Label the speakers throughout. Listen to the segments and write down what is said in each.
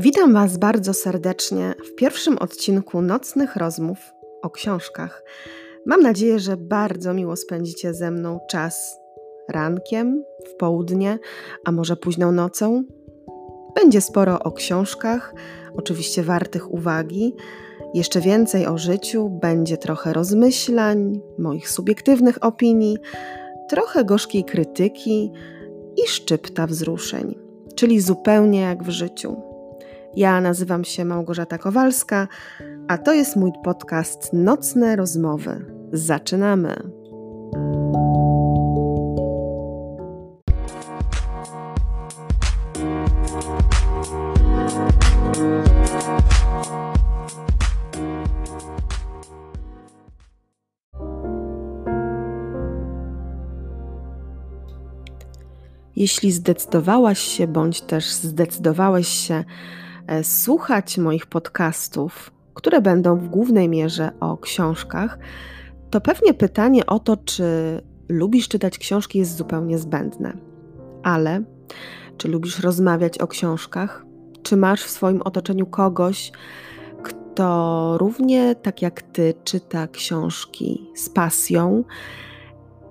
Speaker 1: Witam Was bardzo serdecznie w pierwszym odcinku Nocnych Rozmów o książkach. Mam nadzieję, że bardzo miło spędzicie ze mną czas rankiem, w południe, a może późną nocą. Będzie sporo o książkach, oczywiście wartych uwagi, jeszcze więcej o życiu, będzie trochę rozmyślań, moich subiektywnych opinii, trochę gorzkiej krytyki i szczypta wzruszeń, czyli zupełnie jak w życiu. Ja nazywam się Małgorzata Kowalska, a to jest mój podcast Nocne Rozmowy. Zaczynamy! Jeśli zdecydowałaś się, bądź też zdecydowałeś się słuchać moich podcastów, które będą w głównej mierze o książkach, to pewnie pytanie o to, czy lubisz czytać książki, jest zupełnie zbędne. Ale czy lubisz rozmawiać o książkach? Czy masz w swoim otoczeniu kogoś, kto równie tak jak ty czyta książki z pasją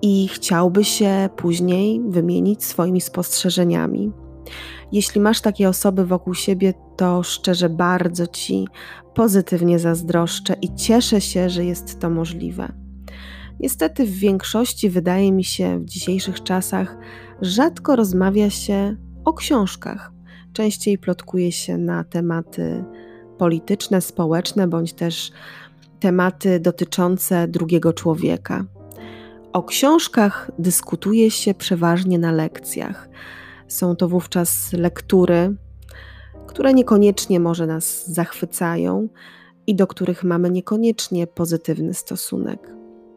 Speaker 1: i chciałby się później wymienić swoimi spostrzeżeniami? Jeśli masz takie osoby wokół siebie, to szczerze bardzo Ci pozytywnie zazdroszczę i cieszę się, że jest to możliwe. Niestety, w większości, wydaje mi się, w dzisiejszych czasach rzadko rozmawia się o książkach. Częściej plotkuje się na tematy polityczne, społeczne bądź też tematy dotyczące drugiego człowieka. O książkach dyskutuje się przeważnie na lekcjach. Są to wówczas lektury, które niekoniecznie może nas zachwycają i do których mamy niekoniecznie pozytywny stosunek.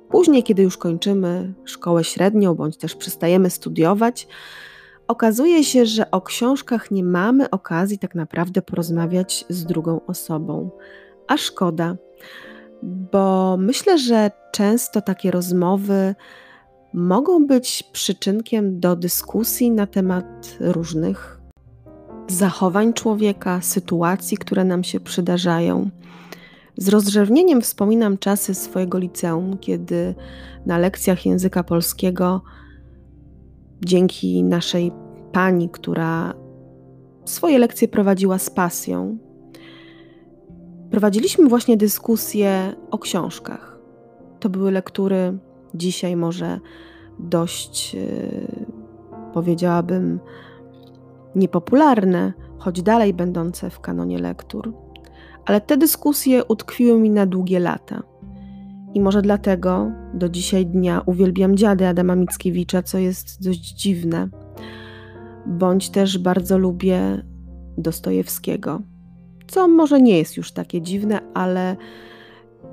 Speaker 1: Później, kiedy już kończymy szkołę średnią bądź też przestajemy studiować, okazuje się, że o książkach nie mamy okazji tak naprawdę porozmawiać z drugą osobą. A szkoda, bo myślę, że często takie rozmowy mogą być przyczynkiem do dyskusji na temat różnych zachowań człowieka, sytuacji, które nam się przydarzają. Z rozrzewnieniem wspominam czasy swojego liceum, kiedy na lekcjach języka polskiego, dzięki naszej pani, która swoje lekcje prowadziła z pasją, prowadziliśmy właśnie dyskusje o książkach. To były lektury dzisiaj może dość, yy, powiedziałabym, niepopularne, choć dalej będące w kanonie lektur. Ale te dyskusje utkwiły mi na długie lata. I może dlatego do dzisiaj dnia uwielbiam dziady Adama Mickiewicza, co jest dość dziwne. Bądź też bardzo lubię Dostojewskiego, co może nie jest już takie dziwne, ale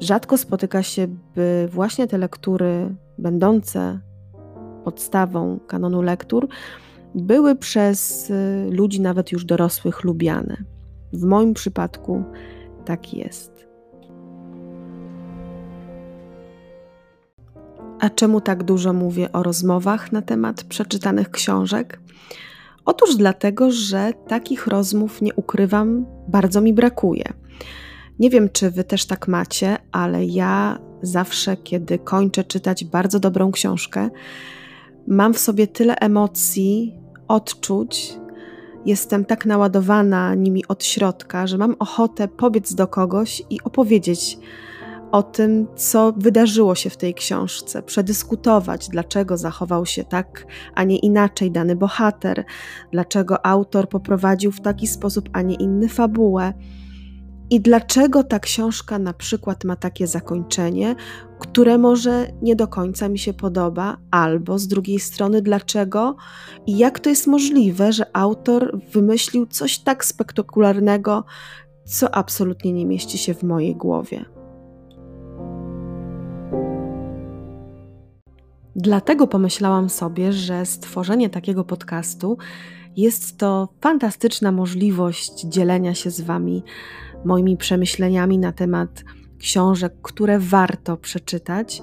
Speaker 1: rzadko spotyka się, by właśnie te lektury, będące podstawą kanonu lektur, były przez y, ludzi nawet już dorosłych lubiane. W moim przypadku tak jest. A czemu tak dużo mówię o rozmowach na temat przeczytanych książek? Otóż dlatego, że takich rozmów, nie ukrywam, bardzo mi brakuje. Nie wiem, czy wy też tak macie, ale ja zawsze, kiedy kończę czytać bardzo dobrą książkę, mam w sobie tyle emocji, odczuć, jestem tak naładowana nimi od środka, że mam ochotę pobiec do kogoś i opowiedzieć o tym, co wydarzyło się w tej książce, przedyskutować, dlaczego zachował się tak, a nie inaczej dany bohater, dlaczego autor poprowadził w taki sposób, a nie inny fabułę i dlaczego ta książka na przykład ma takie zakończenie, które może nie do końca mi się podoba, albo z drugiej strony, dlaczego i jak to jest możliwe, że autor wymyślił coś tak spektakularnego, co absolutnie nie mieści się w mojej głowie. Dlatego pomyślałam sobie, że stworzenie takiego podcastu jest to fantastyczna możliwość dzielenia się z Wami moimi przemyśleniami na temat książek, które warto przeczytać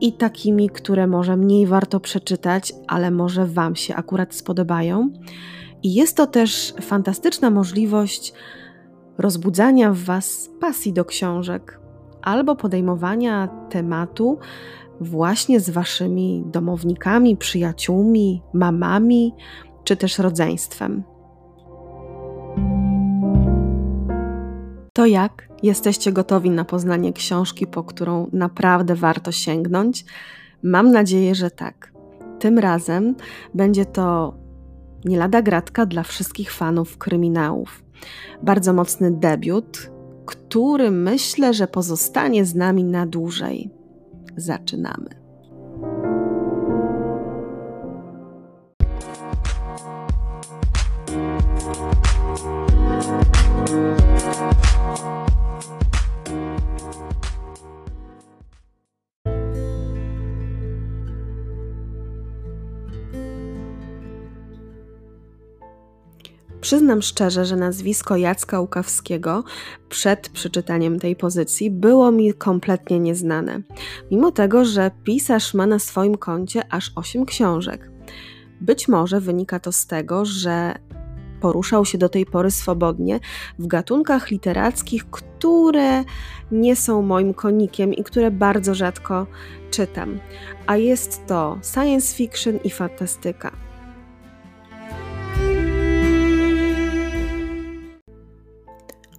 Speaker 1: i takimi, które może mniej warto przeczytać, ale może Wam się akurat spodobają. I jest to też fantastyczna możliwość rozbudzania w Was pasji do książek albo podejmowania tematu właśnie z Waszymi domownikami, przyjaciółmi, mamami czy też rodzeństwem. To jak? Jesteście gotowi na poznanie książki, po którą naprawdę warto sięgnąć? Mam nadzieję, że tak. Tym razem będzie to nie lada gratka dla wszystkich fanów kryminałów. Bardzo mocny debiut, który myślę, że pozostanie z nami na dłużej. Zaczynamy. Przyznam szczerze, że nazwisko Jacka Łukawskiego przed przeczytaniem tej pozycji było mi kompletnie nieznane, mimo tego, że pisarz ma na swoim koncie aż 8 książek. Być może wynika to z tego, że poruszał się do tej pory swobodnie w gatunkach literackich, które nie są moim konikiem i które bardzo rzadko czytam. A jest to science fiction i fantastyka.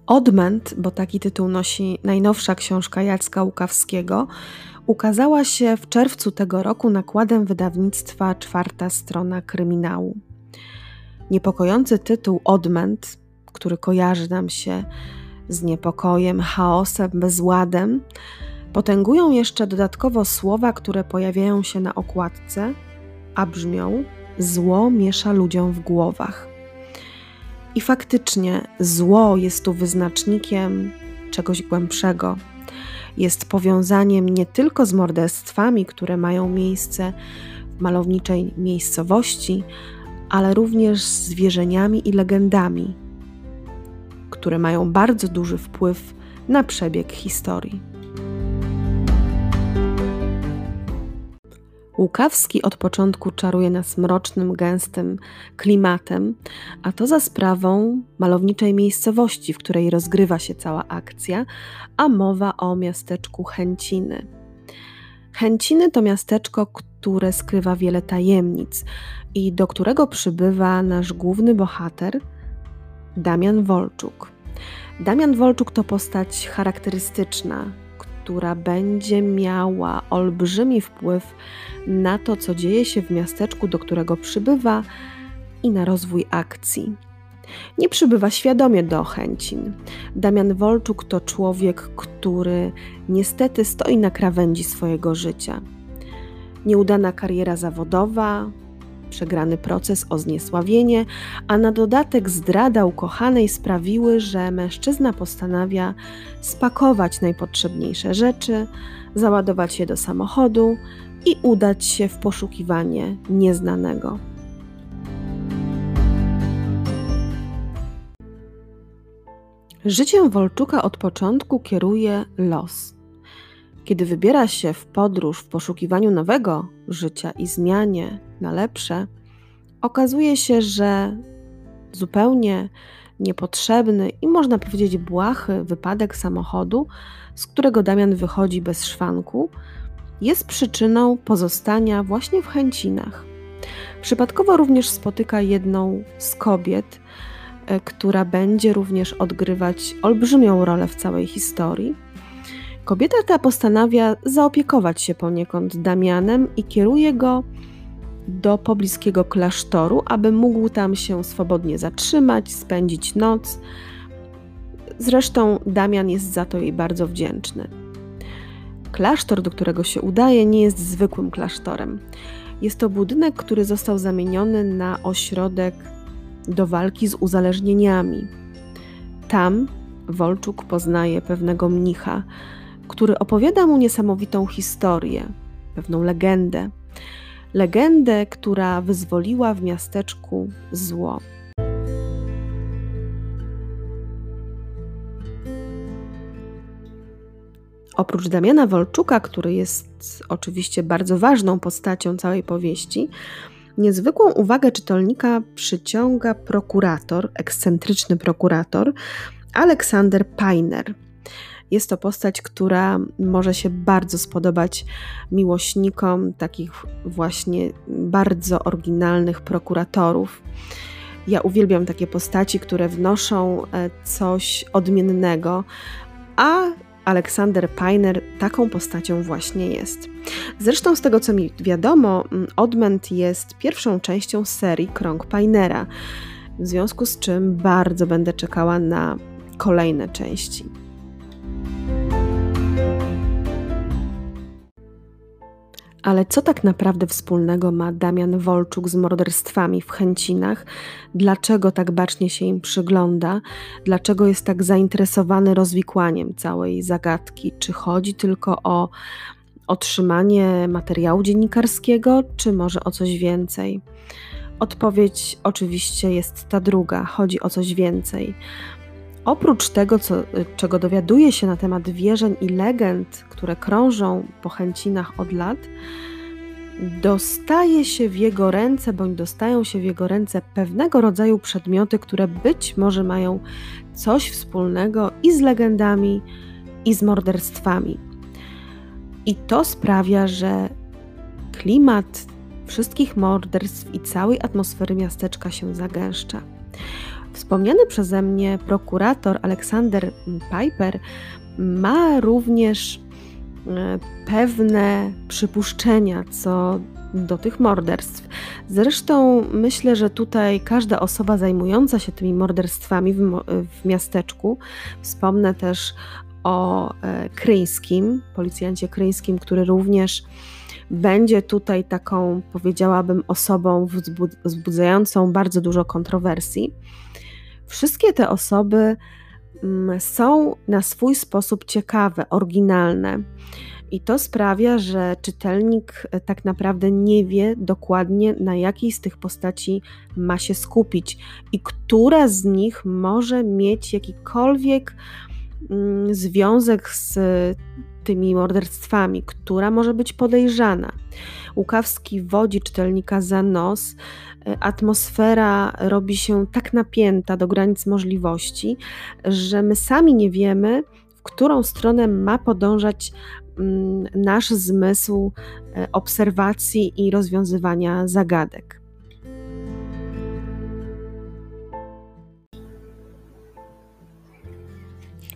Speaker 1: Odmęt, bo taki tytuł nosi najnowsza książka Jacka Łukawskiego, ukazała się w czerwcu tego roku nakładem wydawnictwa Czwarta Strona Kryminału. Niepokojący tytuł Odmęt, który kojarzy nam się z niepokojem, chaosem, bezładem, potęgują jeszcze dodatkowo słowa, które pojawiają się na okładce, a brzmią: Zło miesza ludziom w głowach. I faktycznie zło jest tu wyznacznikiem czegoś głębszego. Jest powiązaniem nie tylko z morderstwami, które mają miejsce w malowniczej miejscowości, ale również z wierzeniami i legendami, które mają bardzo duży wpływ na przebieg historii. Łukawski od początku czaruje nas mrocznym, gęstym klimatem, a to za sprawą malowniczej miejscowości, w której rozgrywa się cała akcja, a mowa o miasteczku Chęciny. Chęciny to miasteczko, które skrywa wiele tajemnic i do którego przybywa nasz główny bohater, Damian Wolczuk. Damian Wolczuk to postać charakterystyczna, która będzie miała olbrzymi wpływ na to, co dzieje się w miasteczku, do którego przybywa i na rozwój akcji. Nie przybywa świadomie do Chęcin. Damian Wolczuk to człowiek, który niestety stoi na krawędzi swojego życia. Nieudana kariera zawodowa, przegrany proces o zniesławienie, a na dodatek zdrada ukochanej sprawiły, że mężczyzna postanawia spakować najpotrzebniejsze rzeczy, załadować je do samochodu i udać się w poszukiwanie nieznanego. Życiem Wolczuka od początku kieruje los. Kiedy wybiera się w podróż w poszukiwaniu nowego życia i zmianie na lepsze, okazuje się, że zupełnie niepotrzebny i można powiedzieć błahy wypadek samochodu, z którego Damian wychodzi bez szwanku, jest przyczyną pozostania właśnie w chęcinach. Przypadkowo również spotyka jedną z kobiet, e, która będzie również odgrywać olbrzymią rolę w całej historii. Kobieta ta postanawia zaopiekować się poniekąd Damianem i kieruje go do pobliskiego klasztoru, aby mógł tam się swobodnie zatrzymać, spędzić noc. Zresztą Damian jest za to jej bardzo wdzięczny. Klasztor, do którego się udaje, nie jest zwykłym klasztorem. Jest to budynek, który został zamieniony na ośrodek do walki z uzależnieniami. Tam Wolczuk poznaje pewnego mnicha, który opowiada mu niesamowitą historię, pewną legendę. Legendę, która wyzwoliła w miasteczku zło. Oprócz Damiana Wolczuka, który jest oczywiście bardzo ważną postacią całej powieści, Niezwykłą uwagę czytelnika przyciąga prokurator, ekscentryczny prokurator Aleksander Painer. Jest to postać, która może się bardzo spodobać miłośnikom takich właśnie bardzo oryginalnych prokuratorów. Ja uwielbiam takie postaci, które wnoszą e, coś odmiennego, a Aleksander Painer taką postacią właśnie jest. Zresztą z tego co mi wiadomo, Odmęt jest pierwszą częścią serii Krąg Painera, w związku z czym bardzo będę czekała na kolejne części. Ale co tak naprawdę wspólnego ma Damian Wolczuk z morderstwami w Chęcinach? Dlaczego tak bacznie się im przygląda? Dlaczego jest tak zainteresowany rozwikłaniem całej zagadki? Czy chodzi tylko o otrzymanie materiału dziennikarskiego, czy może o coś więcej? Odpowiedź oczywiście jest ta druga, chodzi o coś więcej. Oprócz tego, co, czego dowiaduje się na temat wierzeń i legend, które krążą po chęcinach od lat, dostaje się w jego ręce, bądź dostają się w jego ręce pewnego rodzaju przedmioty, które być może mają coś wspólnego i z legendami, i z morderstwami. I to sprawia, że klimat wszystkich morderstw i całej atmosfery miasteczka się zagęszcza. Wspomniany przeze mnie prokurator Aleksander Piper ma również e, pewne przypuszczenia co do tych morderstw. Zresztą myślę, że tutaj każda osoba zajmująca się tymi morderstwami w, w miasteczku, wspomnę też o e, Kryńskim, policjancie Kryńskim, który również będzie tutaj taką, powiedziałabym, osobą wzbudzającą bardzo dużo kontrowersji. Wszystkie te osoby mm, są na swój sposób ciekawe, oryginalne. I to sprawia, że czytelnik e, tak naprawdę nie wie dokładnie, na jakiej z tych postaci ma się skupić i która z nich może mieć jakikolwiek mm, związek z tymi morderstwami, która może być podejrzana. Łukawski wodzi czytelnika za nos, e, atmosfera robi się tak napięta do granic możliwości, że my sami nie wiemy, w którą stronę ma podążać mm, nasz zmysł e, obserwacji i rozwiązywania zagadek.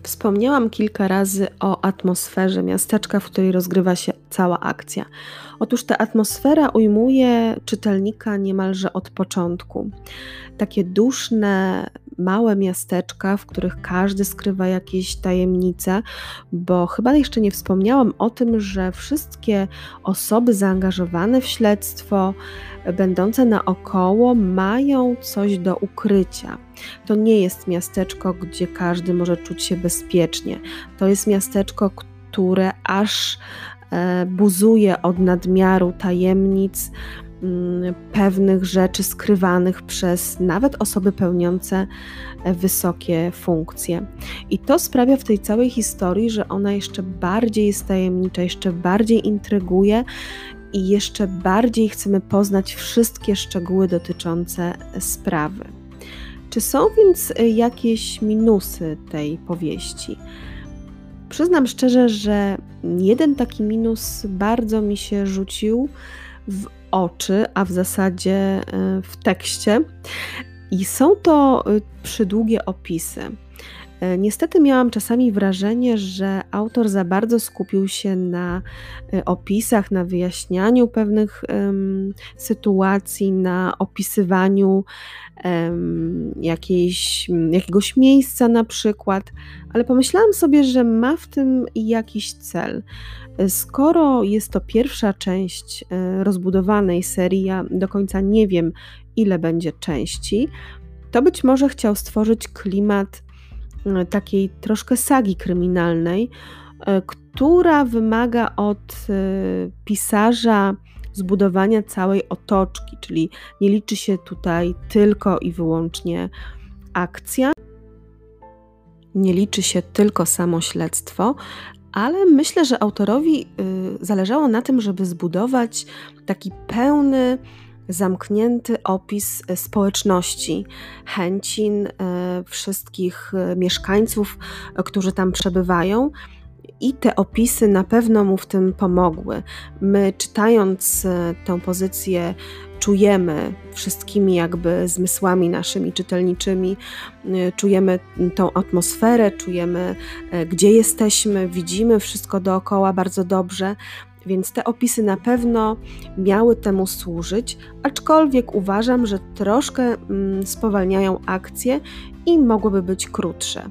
Speaker 1: Wspomniałam kilka razy o atmosferze miasteczka, w której rozgrywa się cała akcja. Otóż ta atmosfera ujmuje czytelnika niemalże od początku. Takie duszne, małe miasteczka, w których każdy skrywa jakieś tajemnice, bo chyba jeszcze nie wspomniałam o tym, że wszystkie osoby zaangażowane w śledztwo, będące naokoło, mają coś do ukrycia. To nie jest miasteczko, gdzie każdy może czuć się bezpiecznie. To jest miasteczko, które aż e, buzuje od nadmiaru tajemnic, mm, pewnych rzeczy skrywanych przez nawet osoby pełniące e, wysokie funkcje. I to sprawia w tej całej historii, że ona jeszcze bardziej jest tajemnicza, jeszcze bardziej intryguje i jeszcze bardziej chcemy poznać wszystkie szczegóły dotyczące sprawy. Czy są więc y, jakieś minusy tej powieści? Przyznam szczerze, że jeden taki minus bardzo mi się rzucił w oczy, a w zasadzie y, w tekście. I są to y, przydługie opisy. E, niestety miałam czasami wrażenie, że autor za bardzo skupił się na e, opisach, na wyjaśnianiu pewnych um, sytuacji, na opisywaniu um, jakiejś, jakiegoś miejsca na przykład, ale pomyślałam sobie, że ma w tym jakiś cel. E, skoro jest to pierwsza część rozbudowanej serii, ja do końca nie wiem, ile będzie części, to być może chciał stworzyć klimat takiej troszkę sagi kryminalnej, e, która wymaga od e, pisarza zbudowania całej otoczki, czyli nie liczy się tutaj tylko i wyłącznie akcja, nie liczy się tylko samo śledztwo, ale myślę, że autorowi zależało na tym, żeby zbudować taki pełny zamknięty opis społeczności, chęcin wszystkich mieszkańców, którzy tam przebywają. I te opisy na pewno mu w tym pomogły. My, czytając tę pozycję, czujemy wszystkimi jakby zmysłami naszymi czytelniczymi, czujemy tą atmosferę, czujemy e, gdzie jesteśmy, widzimy wszystko dookoła bardzo dobrze. Więc te opisy na pewno miały temu służyć, aczkolwiek uważam, że troszkę mm, spowalniają akcję i mogłyby być krótsze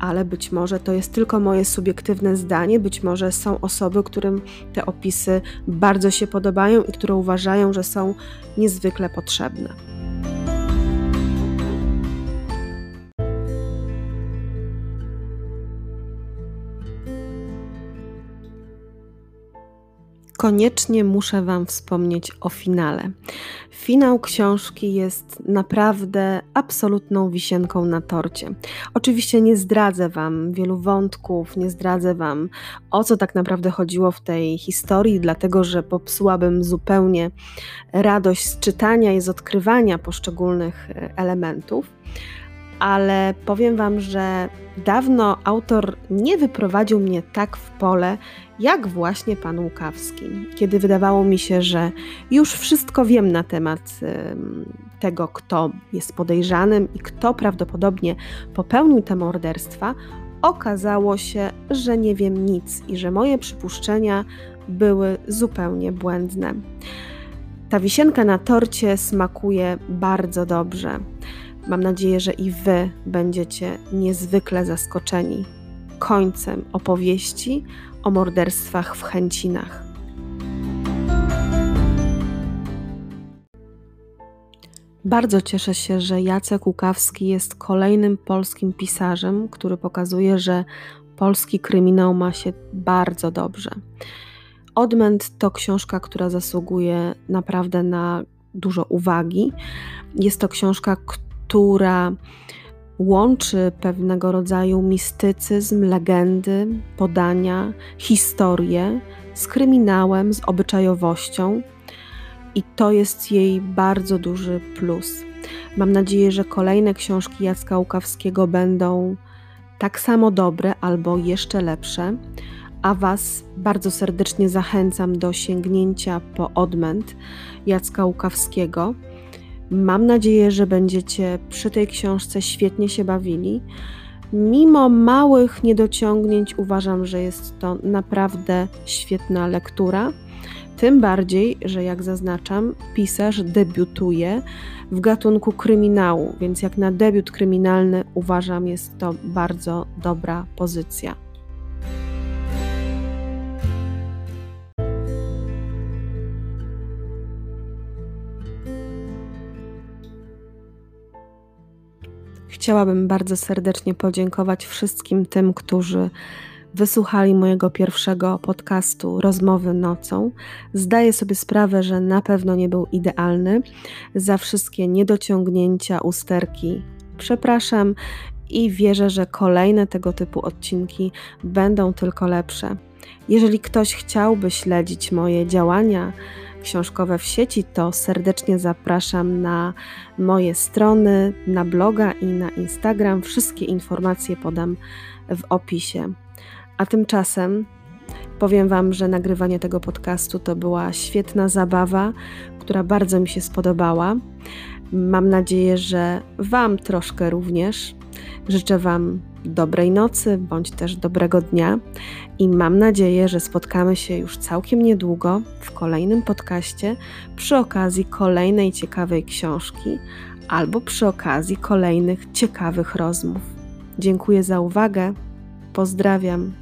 Speaker 1: ale być może to jest tylko moje subiektywne zdanie, być może są osoby, którym te opisy bardzo się podobają i które uważają, że są niezwykle potrzebne. Koniecznie muszę Wam wspomnieć o finale. Finał książki jest naprawdę absolutną wisienką na torcie. Oczywiście nie zdradzę Wam wielu wątków, nie zdradzę Wam o co tak naprawdę chodziło w tej historii, dlatego że popsułabym zupełnie radość z czytania i z odkrywania poszczególnych e, elementów ale powiem Wam, że dawno autor nie wyprowadził mnie tak w pole, jak właśnie pan Łukawski, kiedy wydawało mi się, że już wszystko wiem na temat tego, kto jest podejrzanym i kto prawdopodobnie popełnił te morderstwa, okazało się, że nie wiem nic i że moje przypuszczenia były zupełnie błędne. Ta wisienka na torcie smakuje bardzo dobrze. Mam nadzieję, że i Wy będziecie niezwykle zaskoczeni końcem opowieści o morderstwach w Chęcinach. Bardzo cieszę się, że Jacek Łukawski jest kolejnym polskim pisarzem, który pokazuje, że polski kryminał ma się bardzo dobrze. Odmęt to książka, która zasługuje naprawdę na dużo uwagi. Jest to książka, która łączy pewnego rodzaju mistycyzm, legendy, podania, historię z kryminałem, z obyczajowością, i to jest jej bardzo duży plus. Mam nadzieję, że kolejne książki Jacka Łukawskiego będą tak samo dobre albo jeszcze lepsze, a Was bardzo serdecznie zachęcam do sięgnięcia po odmęt Jacka Łukawskiego. Mam nadzieję, że będziecie przy tej książce świetnie się bawili. Mimo małych niedociągnięć, uważam, że jest to naprawdę świetna lektura. Tym bardziej, że jak zaznaczam, pisarz debiutuje w gatunku kryminału, więc jak na debiut kryminalny uważam, jest to bardzo dobra pozycja. Chciałabym bardzo serdecznie podziękować wszystkim tym, którzy wysłuchali mojego pierwszego podcastu Rozmowy nocą. Zdaję sobie sprawę, że na pewno nie był idealny. Za wszystkie niedociągnięcia, usterki przepraszam i wierzę, że kolejne tego typu odcinki będą tylko lepsze. Jeżeli ktoś chciałby śledzić moje działania, książkowe w sieci, to serdecznie zapraszam na moje strony, na bloga i na Instagram. Wszystkie informacje podam w opisie. A tymczasem powiem Wam, że nagrywanie tego podcastu to była świetna zabawa, która bardzo mi się spodobała. Mam nadzieję, że Wam troszkę również. Życzę Wam dobrej nocy bądź też dobrego dnia i mam nadzieję, że spotkamy się już całkiem niedługo w kolejnym podcaście przy okazji kolejnej ciekawej książki albo przy okazji kolejnych ciekawych rozmów. Dziękuję za uwagę. Pozdrawiam.